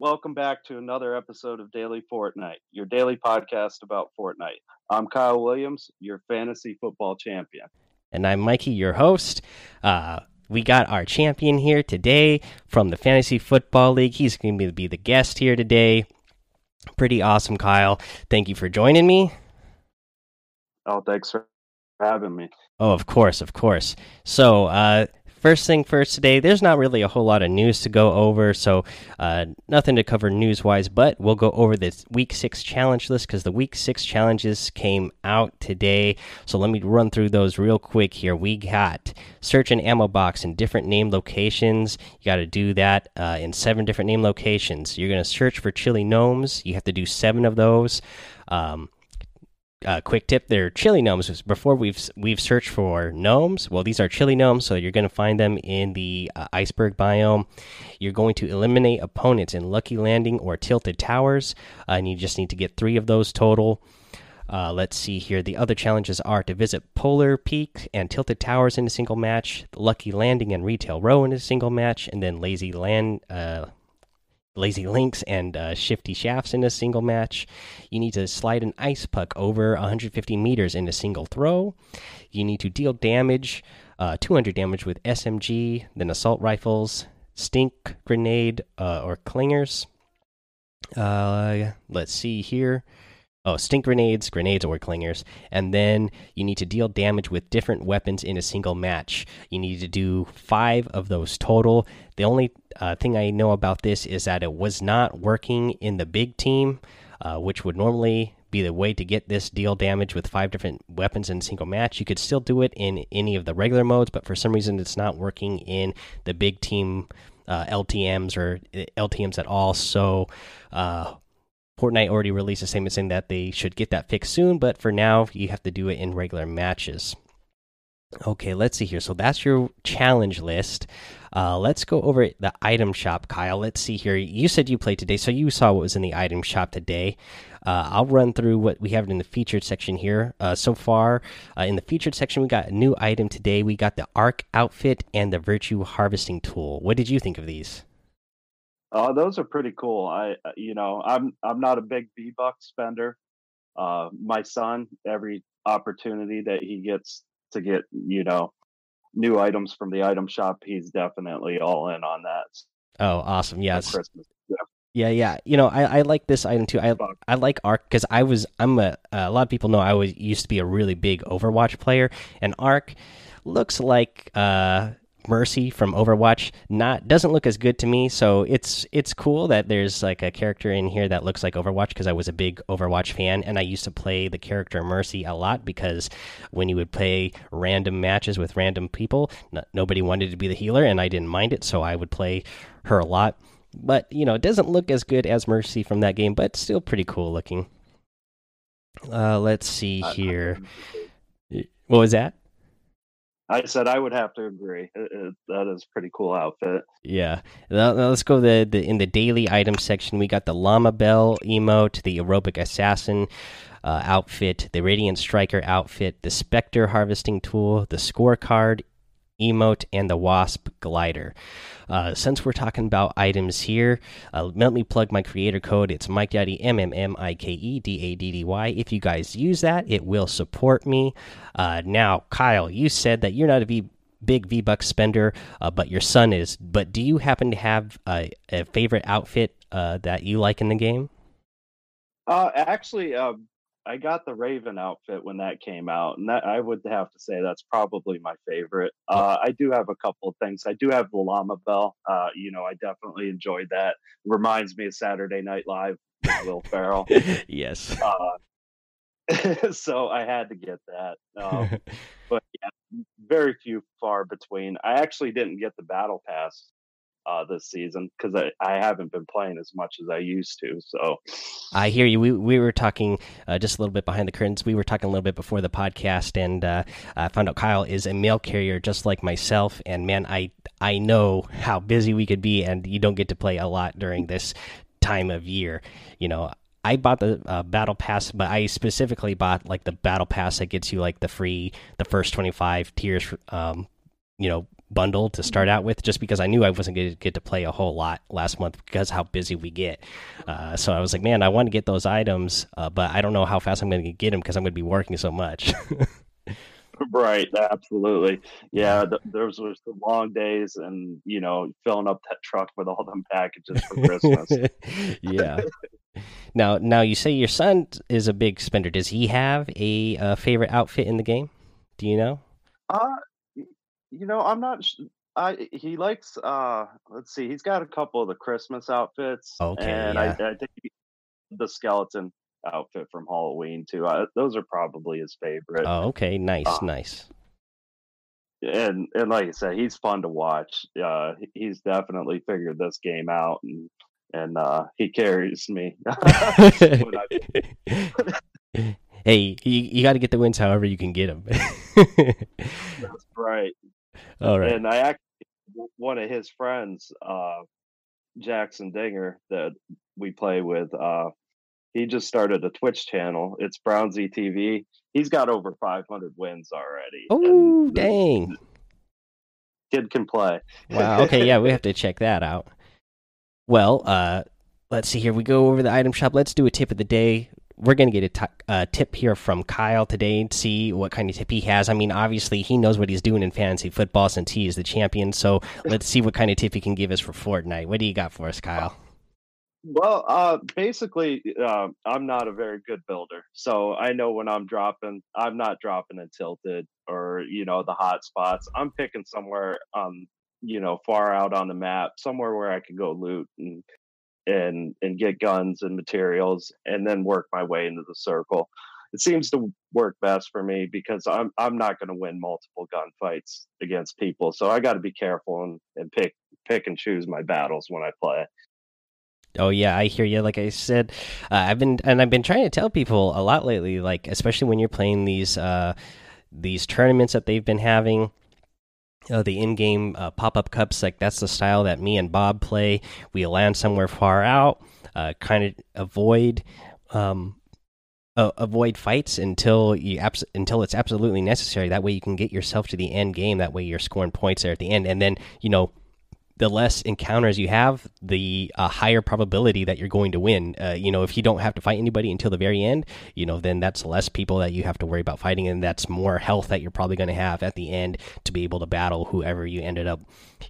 Welcome back to another episode of Daily Fortnite, your daily podcast about Fortnite. I'm Kyle Williams, your fantasy football champion. And I'm Mikey, your host. Uh, we got our champion here today from the Fantasy Football League. He's going to be the guest here today. Pretty awesome, Kyle. Thank you for joining me. Oh, thanks for having me. Oh, of course, of course. So, uh, first thing first today, there's not really a whole lot of news to go over, so uh, nothing to cover news wise, but we'll go over this week six challenge list because the week six challenges came out today. So let me run through those real quick here. We got search an ammo box in different name locations. You got to do that uh, in seven different name locations. You're going to search for chili gnomes, you have to do seven of those. Um, uh, quick tip: they're chili gnomes. Before we've we've searched for gnomes. Well, these are chili gnomes, so you're going to find them in the uh, iceberg biome. You're going to eliminate opponents in Lucky Landing or Tilted Towers, uh, and you just need to get three of those total. Uh, let's see here. The other challenges are to visit Polar Peak and Tilted Towers in a single match, Lucky Landing and Retail Row in a single match, and then Lazy Land uh, lazy links and uh, shifty shafts in a single match. You need to slide an ice puck over 150 meters in a single throw. You need to deal damage, uh, 200 damage with SMG, then assault rifles, stink grenade, uh, or clingers. Uh, let's see here oh stink grenades grenades or clingers. And then you need to deal damage with different weapons in a single match. You need to do five of those total. The only uh, thing i know about this is that it was not working in the big team uh, which would normally be the way to get this deal damage with five different weapons in a single match. You could still do it in any of the regular modes but for some reason it's not working in the big team uh, ltms or uh, ltms at all. So uh, Fortnite already released a statement saying that they should get that fixed soon, but for now, you have to do it in regular matches. Okay, let's see here. So that's your challenge list. Uh, let's go over the item shop, Kyle. Let's see here. You said you played today, so you saw what was in the item shop today. Uh, I'll run through what we have in the featured section here. Uh, so far, uh, in the featured section, we got a new item today. We got the Ark outfit and the Virtue harvesting tool. What did you think of these? Uh, those are pretty cool. I, uh, you know, I'm I'm not a big V buck spender. Uh, my son, every opportunity that he gets to get, you know, new items from the item shop, he's definitely all in on that. Oh, awesome! Yes. Christmas. Yeah. Yeah, yeah. You know, I, I like this item too. I I like Ark because I was I'm a a lot of people know I was used to be a really big Overwatch player, and Ark looks like uh Mercy from Overwatch not doesn't look as good to me. So it's it's cool that there's like a character in here that looks like Overwatch because I was a big Overwatch fan and I used to play the character Mercy a lot because when you would play random matches with random people, nobody wanted to be the healer and I didn't mind it, so I would play her a lot. But you know, it doesn't look as good as Mercy from that game, but still pretty cool looking. Uh, let's see here. What was that? I said I would have to agree. It, it, that is pretty cool outfit. Yeah. Now, now let's go the, the in the daily item section. We got the Llama Bell emote, the aerobic assassin uh, outfit, the radiant striker outfit, the specter harvesting tool, the scorecard emote, and the wasp glider. Uh, since we're talking about items here, uh, let me plug my creator code. It's Mike Daddy M M M I K E D A D D Y. If you guys use that, it will support me. Uh, now, Kyle, you said that you're not a v big V Buck spender, uh, but your son is. But do you happen to have a, a favorite outfit uh, that you like in the game? Uh, actually, um, I got the Raven outfit when that came out, and that I would have to say that's probably my favorite. Uh, I do have a couple of things. I do have the llama bell. Uh, you know, I definitely enjoyed that. Reminds me of Saturday Night Live with Will Ferrell. yes. Uh, so I had to get that. Um, but yeah, very few far between. I actually didn't get the battle pass uh, this season because I, I haven't been playing as much as I used to. So I hear you. We we were talking uh, just a little bit behind the curtains. We were talking a little bit before the podcast, and uh, I found out Kyle is a mail carrier just like myself. And man, I I know how busy we could be, and you don't get to play a lot during this time of year. You know, I bought the uh, battle pass, but I specifically bought like the battle pass that gets you like the free, the first twenty five tiers, um, you know, bundle to start out with, just because I knew I wasn't going to get to play a whole lot last month because how busy we get. Uh, so I was like, man, I want to get those items, uh, but I don't know how fast I'm going to get them because I'm going to be working so much. right, absolutely. Yeah, th those were some long days, and you know, filling up that truck with all them packages for Christmas. yeah. now, now you say your son is a big spender. Does he have a uh, favorite outfit in the game? Do you know? Uh, you know, I'm not. I he likes. Uh, let's see. He's got a couple of the Christmas outfits. Okay, and yeah. I, I think he, the skeleton outfit from Halloween too. Uh, those are probably his favorite. Oh, okay, nice, Uh, nice. and and like I said, he's fun to watch. Uh, he's definitely figured this game out, and and uh, he carries me. hey, you, you got to get the wins however you can get them. that's right. All right. And I actually one of his friends, uh, Jackson Dinger, that we play with. Uh, he just started a Twitch channel. It's Brownsy TV. He's got over 500 wins already. Oh, dang. Kid can play. Wow. Okay, yeah, we have to check that out. Well, uh, let's see here. We go over the item shop. Let's do a tip of the day. We're going to get a uh, tip here from Kyle today and see what kind of tip he has. I mean, obviously, he knows what he's doing in fantasy football since he is the champion. So let's see what kind of tip he can give us for Fortnite. What do you got for us, Kyle? Well, uh, basically, uh, I'm not a very good builder, so I know when I'm dropping, I'm not dropping in tilted or you know the hot spots. I'm picking somewhere, um, you know, far out on the map, somewhere where I can go loot and and and get guns and materials, and then work my way into the circle. It seems to work best for me because I'm I'm not going to win multiple gunfights against people, so I got to be careful and, and pick pick and choose my battles when I play. Oh yeah, I hear you. Like I said, uh, I've been and I've been trying to tell people a lot lately. Like especially when you're playing these uh, these tournaments that they've been having. Uh, the in-game uh, pop-up cups, like that's the style that me and Bob play. We land somewhere far out, uh, kind of avoid um, avoid fights until you until it's absolutely necessary. That way you can get yourself to the end game. That way you're scoring points there at the end, and then you know the less encounters you have, the uh, higher probability that you're going to win. Uh, you know, if you don't have to fight anybody until the very end, you know, then that's less people that you have to worry about fighting, and that's more health that you're probably going to have at the end to be able to battle whoever you ended up,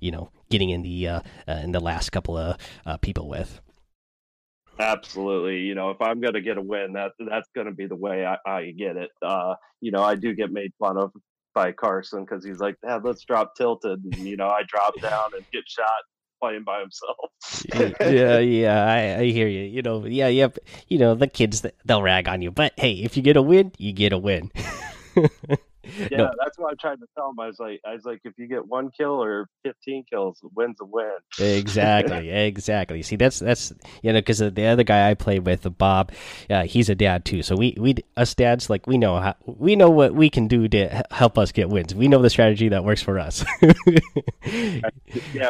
you know, getting in the uh, uh, in the last couple of uh, people with. Absolutely. You know, if I'm going to get a win, that that's going to be the way I, I get it. Uh, you know, I do get made fun of by Carson because he's like, "Dad, let's drop tilted." And, you know, I drop down and get shot playing by himself. yeah, yeah, I, I hear you. You know, yeah, yep. You know, the kids they'll rag on you, but hey, if you get a win, you get a win. yeah, No. that's what I'm trying to tell him. I was like, I was like, if you get one kill or 15 kills, win's a win. exactly, exactly. See, that's that's you know because the other guy I played with, Bob, uh, he's a dad too. So we we us dads like we know how we know what we can do to help us get wins. We know the strategy that works for us. yeah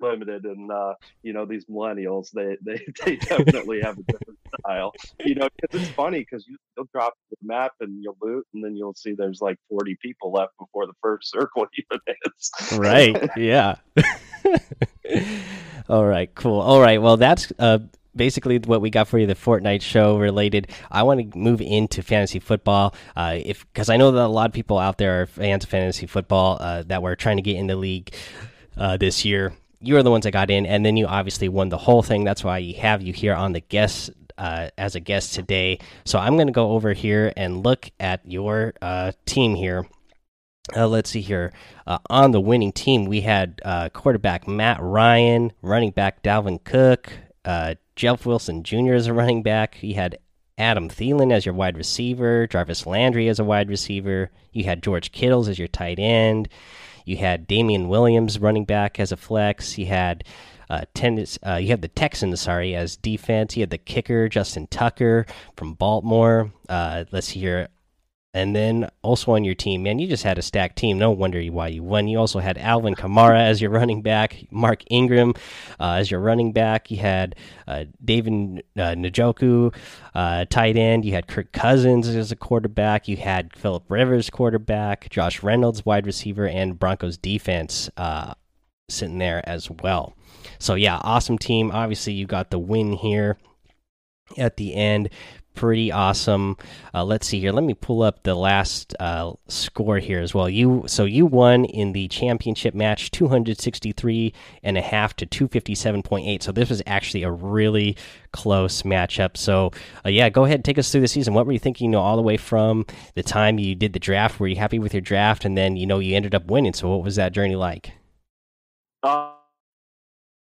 limited and uh you know these millennials they they, they definitely have a different style you know 'cause it's funny because you, you'll drop the map and you'll loot and then you'll see there's like 40 people left before the first circle even hits right? Yeah. All right. Cool. All right. Well, that's uh basically what we got for you the Fortnite show related. I want to move into fantasy football, uh, if because I know that a lot of people out there are fans of fantasy football uh, that were trying to get in the league uh, this year. You are the ones that got in, and then you obviously won the whole thing. That's why you have you here on the guest uh, as a guest today. So I'm going to go over here and look at your uh, team here. Uh, let's see here. Uh, on the winning team, we had uh, quarterback Matt Ryan, running back Dalvin Cook, uh, Jeff Wilson Jr. as a running back. You had Adam Thielen as your wide receiver, Jarvis Landry as a wide receiver. You had George Kittles as your tight end. You had Damien Williams running back as a flex. You had uh, tennis, uh, you had the Texans, sorry, as defense. You had the kicker Justin Tucker from Baltimore. Uh, let's see here and then also on your team, man, you just had a stacked team. No wonder why you won. You also had Alvin Kamara as your running back, Mark Ingram uh, as your running back. You had uh, David uh, Njoku, uh, tight end. You had Kirk Cousins as a quarterback. You had Philip Rivers, quarterback. Josh Reynolds, wide receiver, and Broncos defense uh, sitting there as well. So yeah, awesome team. Obviously, you got the win here at the end pretty awesome. Uh, let's see here. Let me pull up the last uh, score here as well. You so you won in the championship match, two hundred sixty three and a half to two fifty seven point eight. So this was actually a really close matchup. So uh, yeah, go ahead and take us through the season. What were you thinking? You know, all the way from the time you did the draft. Were you happy with your draft? And then you know you ended up winning. So what was that journey like? Uh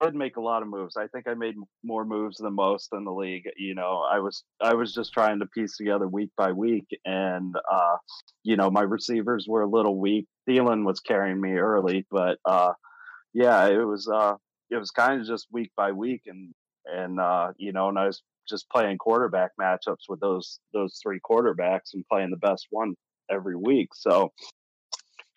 did make a lot of moves. I think I made more moves than most in the league. You know, I was I was just trying to piece together week by week, and uh, you know, my receivers were a little weak. Thielen was carrying me early, but uh, yeah, it was uh, it was kind of just week by week, and and uh, you know, and I was just playing quarterback matchups with those those three quarterbacks and playing the best one every week. So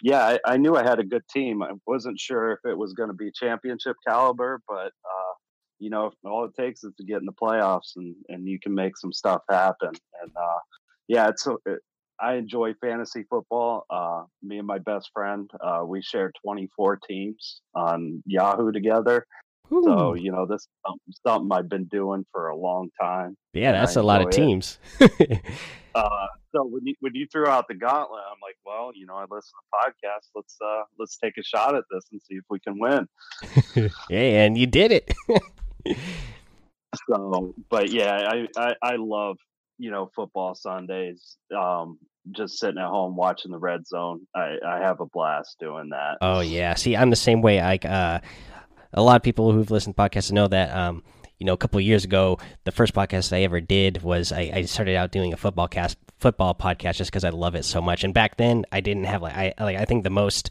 yeah, I, I, knew I had a good team. I wasn't sure if it was going to be championship caliber, but uh, you know, all it takes is to get in the playoffs, and and you can make some stuff happen. And uh, yeah, it's it, I enjoy fantasy football. Uh, me and my best friend, uh, we share 24 teams on Yahoo together. Ooh. So you know, this is something I've been doing for a long time. Yeah, that's a lot of teams. so when you when you threw out the gauntlet, I'm like, well, you know, I listen to podcasts. Let's uh let's take a shot at this and see if we can win. yeah, and you did it. so, but yeah, I, I I love you know football Sundays. Um, just sitting at home watching the red zone. I I have a blast doing that. Oh yeah, see, I'm the same way. I uh, a lot of people who've listened to podcasts know that um you know, a couple years ago, the first podcast I ever did was I, I started out doing a football cast, football podcast, just because I love it so much. And back then, I didn't have like I like I think the most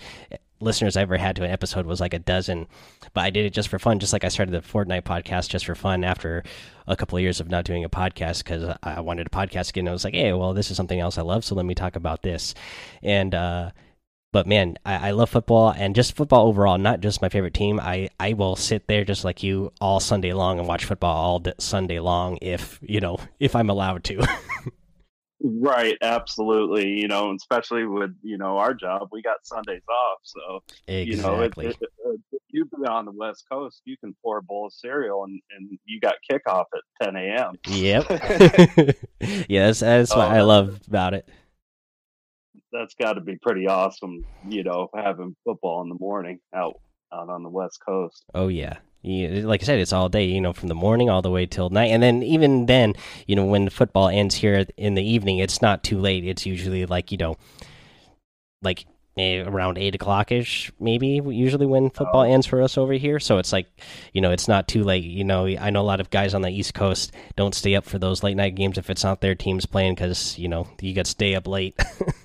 listeners I ever had to an episode was like a dozen, but I did it just for fun, just like I started the Fortnite podcast just for fun after a couple of years of not doing a podcast because I wanted a podcast again. I was like, hey, well, this is something else I love, so let me talk about this. And uh, but man, I, I, love football and just football overall, not just my favorite team. I, I will sit there just like you all Sunday long and watch football all Sunday long if you know if I'm allowed to. right, absolutely. You know, especially with you know our job, we got Sundays off, so exactly. you know, it, it, it, you be on the West Coast, you can pour a bowl of cereal and, and you got kickoff at 10 a.m. Yep. yes, that's what I uh, love about it that's got to be pretty awesome, you know, having football in the morning out out on the West Coast. Oh yeah. Yeah, like I said, it's all day, you know, from the morning all the way till night, and then even then, you know, when football ends here in the evening, it's not too late. It's usually like you know, like eh, around eight o'clock ish, maybe usually when football oh. ends for us over here. So it's like, you know, it's not too late. You know, I know a lot of guys on the East Coast don't stay up for those late night games if it's not their teams playing because you know you got to stay up late.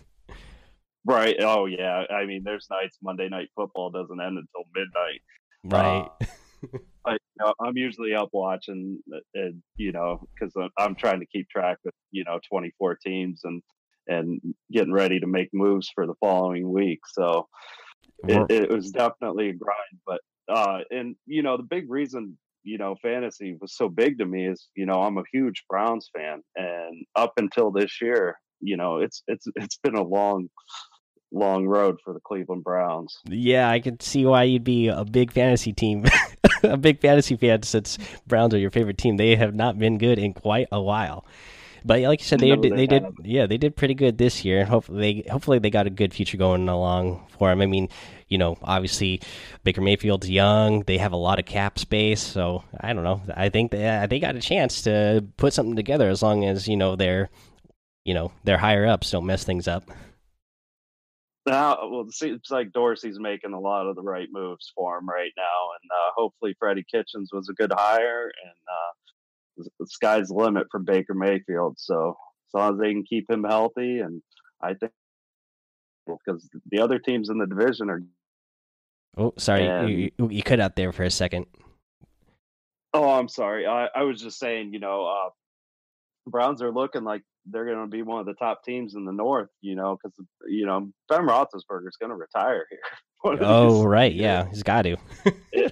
Right. Oh yeah. I mean, there's nights Monday night football doesn't end until midnight. Right. Uh, I, you know, I'm usually up watching, uh, and you know, because I'm trying to keep track of you know 24 teams and and getting ready to make moves for the following week. So it, it was definitely a grind. But uh, and you know, the big reason you know fantasy was so big to me is you know I'm a huge Browns fan, and up until this year, you know, it's it's it's been a long long road for the Cleveland Browns. Yeah, I can see why you'd be a big fantasy team, a big fantasy fan since Browns are your favorite team. They have not been good in quite a while. But like you said, they no, they, they did yeah they did pretty good this year, and hopefully they hopefully they got a good future going along for them. I mean, you know, obviously Baker Mayfield's young; they have a lot of cap space, so I don't know. I think they they got a chance to put something together as long as you know they're you know their higher ups don't mess things up. Now, well, it seems like Dorsey's making a lot of the right moves for him right now, and uh, hopefully Freddie Kitchens was a good hire, and uh, the sky's the limit for Baker Mayfield. So as long as they can keep him healthy, and I think because the other teams in the division are. Oh, sorry, and, you, you, you cut out there for a second. Oh, I'm sorry. I, I was just saying, you know, uh, Browns are looking like they're going to be one of the top teams in the North. You know, because you know Ben Roethlisberger is going to retire here. oh right, yeah, he's got to.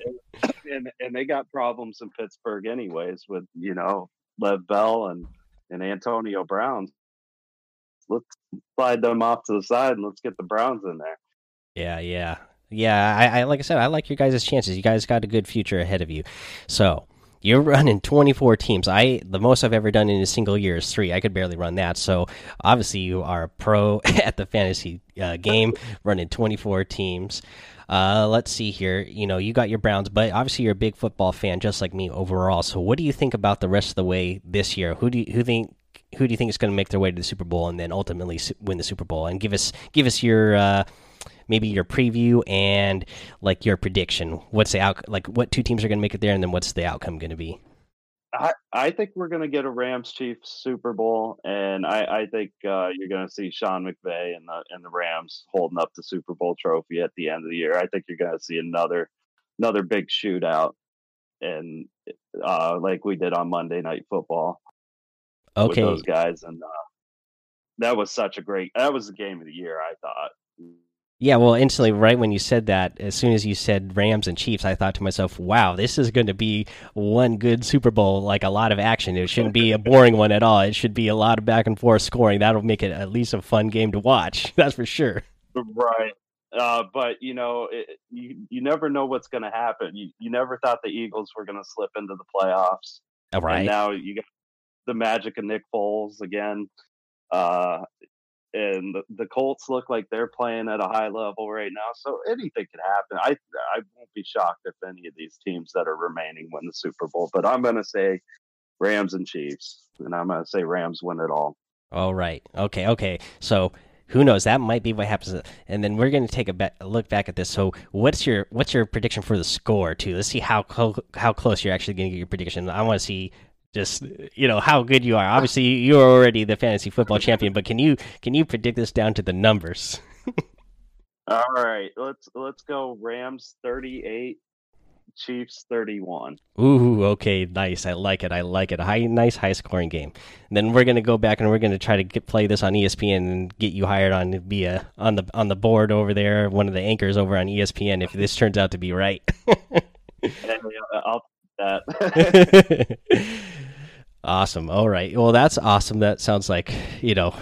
and and they got problems in Pittsburgh anyways with you know Lev Bell and and Antonio Brown. Let's slide them off to the side and let's get the Browns in there. Yeah, yeah, yeah. I, I like I said, I like your guys' chances. You guys got a good future ahead of you. So you're running 24 teams. I the most I've ever done in a single year is three. I could barely run that. So obviously you are a pro at the fantasy uh, game, running 24 teams. Uh, let's see here. You know, you got your Browns, but obviously you're a big football fan, just like me overall. So, what do you think about the rest of the way this year? Who do you who think who do you think is going to make their way to the Super Bowl and then ultimately win the Super Bowl? And give us give us your uh, maybe your preview and like your prediction. What's the out like? What two teams are going to make it there, and then what's the outcome going to be? I, I think we're going to get a Rams Chiefs Super Bowl, and I, I think uh, you're going to see Sean McVay and the and the Rams holding up the Super Bowl trophy at the end of the year. I think you're going to see another another big shootout, and uh, like we did on Monday Night Football. Okay, with those guys, and uh, that was such a great. That was the game of the year. I thought. Yeah, well, instantly, right when you said that, as soon as you said Rams and Chiefs, I thought to myself, wow, this is going to be one good Super Bowl, like a lot of action. It shouldn't be a boring one at all. It should be a lot of back and forth scoring. That'll make it at least a fun game to watch. That's for sure. Right. Uh, but, you know, it, you, you never know what's going to happen. You, you never thought the Eagles were going to slip into the playoffs. All right. And now you got the magic of Nick Foles again. Uh, and the, the Colts look like they're playing at a high level right now. So anything could happen. I I won't be shocked if any of these teams that are remaining win the Super Bowl. But I'm going to say Rams and Chiefs, and I'm going to say Rams win it all. All right. Okay. Okay. So who knows? That might be what happens. And then we're going to take a, a, look back at this. So what's your what's your prediction for the score too? Let's see how how close you're actually going to get your prediction. I want to see just you know how good you are. Obviously, you're already the fantasy football champion, but can you can you predict this down to the numbers? All right, let's let's go. Rams thirty eight, Chiefs thirty one. Ooh, okay, nice. I like it. I like it. A high, nice, high scoring game. And then we're gonna go back and we're gonna try to get, play this on ESPN and get you hired on be a on the on the board over there, one of the anchors over on ESPN. If this turns out to be right. I'll that. Awesome. All right. Well, that's awesome. That sounds like, you know,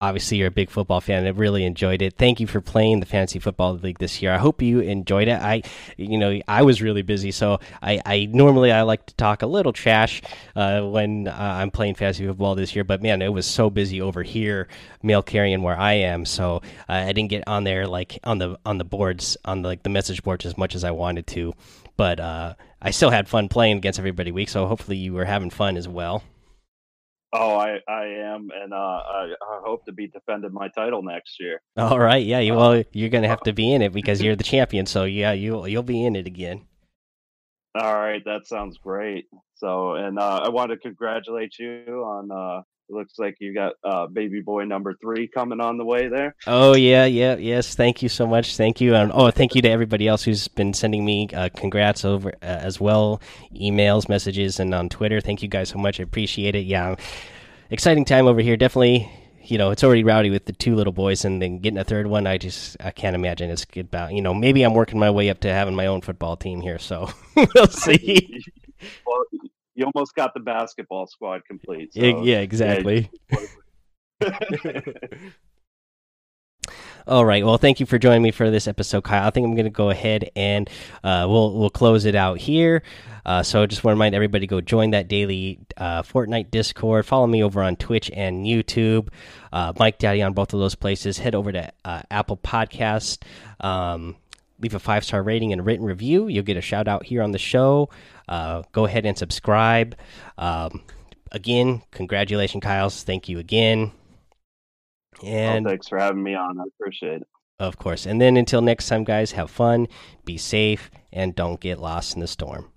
obviously you're a big football fan. I really enjoyed it. Thank you for playing the fantasy football league this year. I hope you enjoyed it. I, you know, I was really busy, so I, I normally I like to talk a little trash uh, when uh, I'm playing fantasy football this year. But man, it was so busy over here, mail carrying where I am, so uh, I didn't get on there like on the on the boards on the, like the message boards as much as I wanted to. But uh, I still had fun playing against everybody week, so hopefully you were having fun as well. Oh, I, I am, and uh, I, I, hope to be defending my title next year. All right, yeah. You, well, you're gonna have to be in it because you're the champion. So yeah, you you'll be in it again. All right, that sounds great. So, and uh, I want to congratulate you on uh, it looks like you got uh, baby boy number three coming on the way there. Oh yeah, yeah, yes. Thank you so much. Thank you, and oh, thank you to everybody else who's been sending me uh, congrats over uh, as well, emails, messages, and on Twitter. Thank you guys so much. I appreciate it. Yeah, exciting time over here. Definitely, you know, it's already rowdy with the two little boys, and then getting a third one. I just I can't imagine it's about. You know, maybe I'm working my way up to having my own football team here. So we'll see. well, you almost got the basketball squad complete. So, yeah, exactly. All right. Well, thank you for joining me for this episode, Kyle. I think I'm going to go ahead and uh, we'll we'll close it out here. Uh, so, just want to remind everybody go join that daily uh, Fortnite Discord. Follow me over on Twitch and YouTube. Uh, Mike Daddy on both of those places. Head over to uh, Apple Podcast. Um, leave a five star rating and a written review. You'll get a shout out here on the show. Uh, go ahead and subscribe. Um, again, congratulations, Kyles. Thank you again. And oh, thanks for having me on. I appreciate it. Of course. And then until next time, guys, have fun, be safe, and don't get lost in the storm.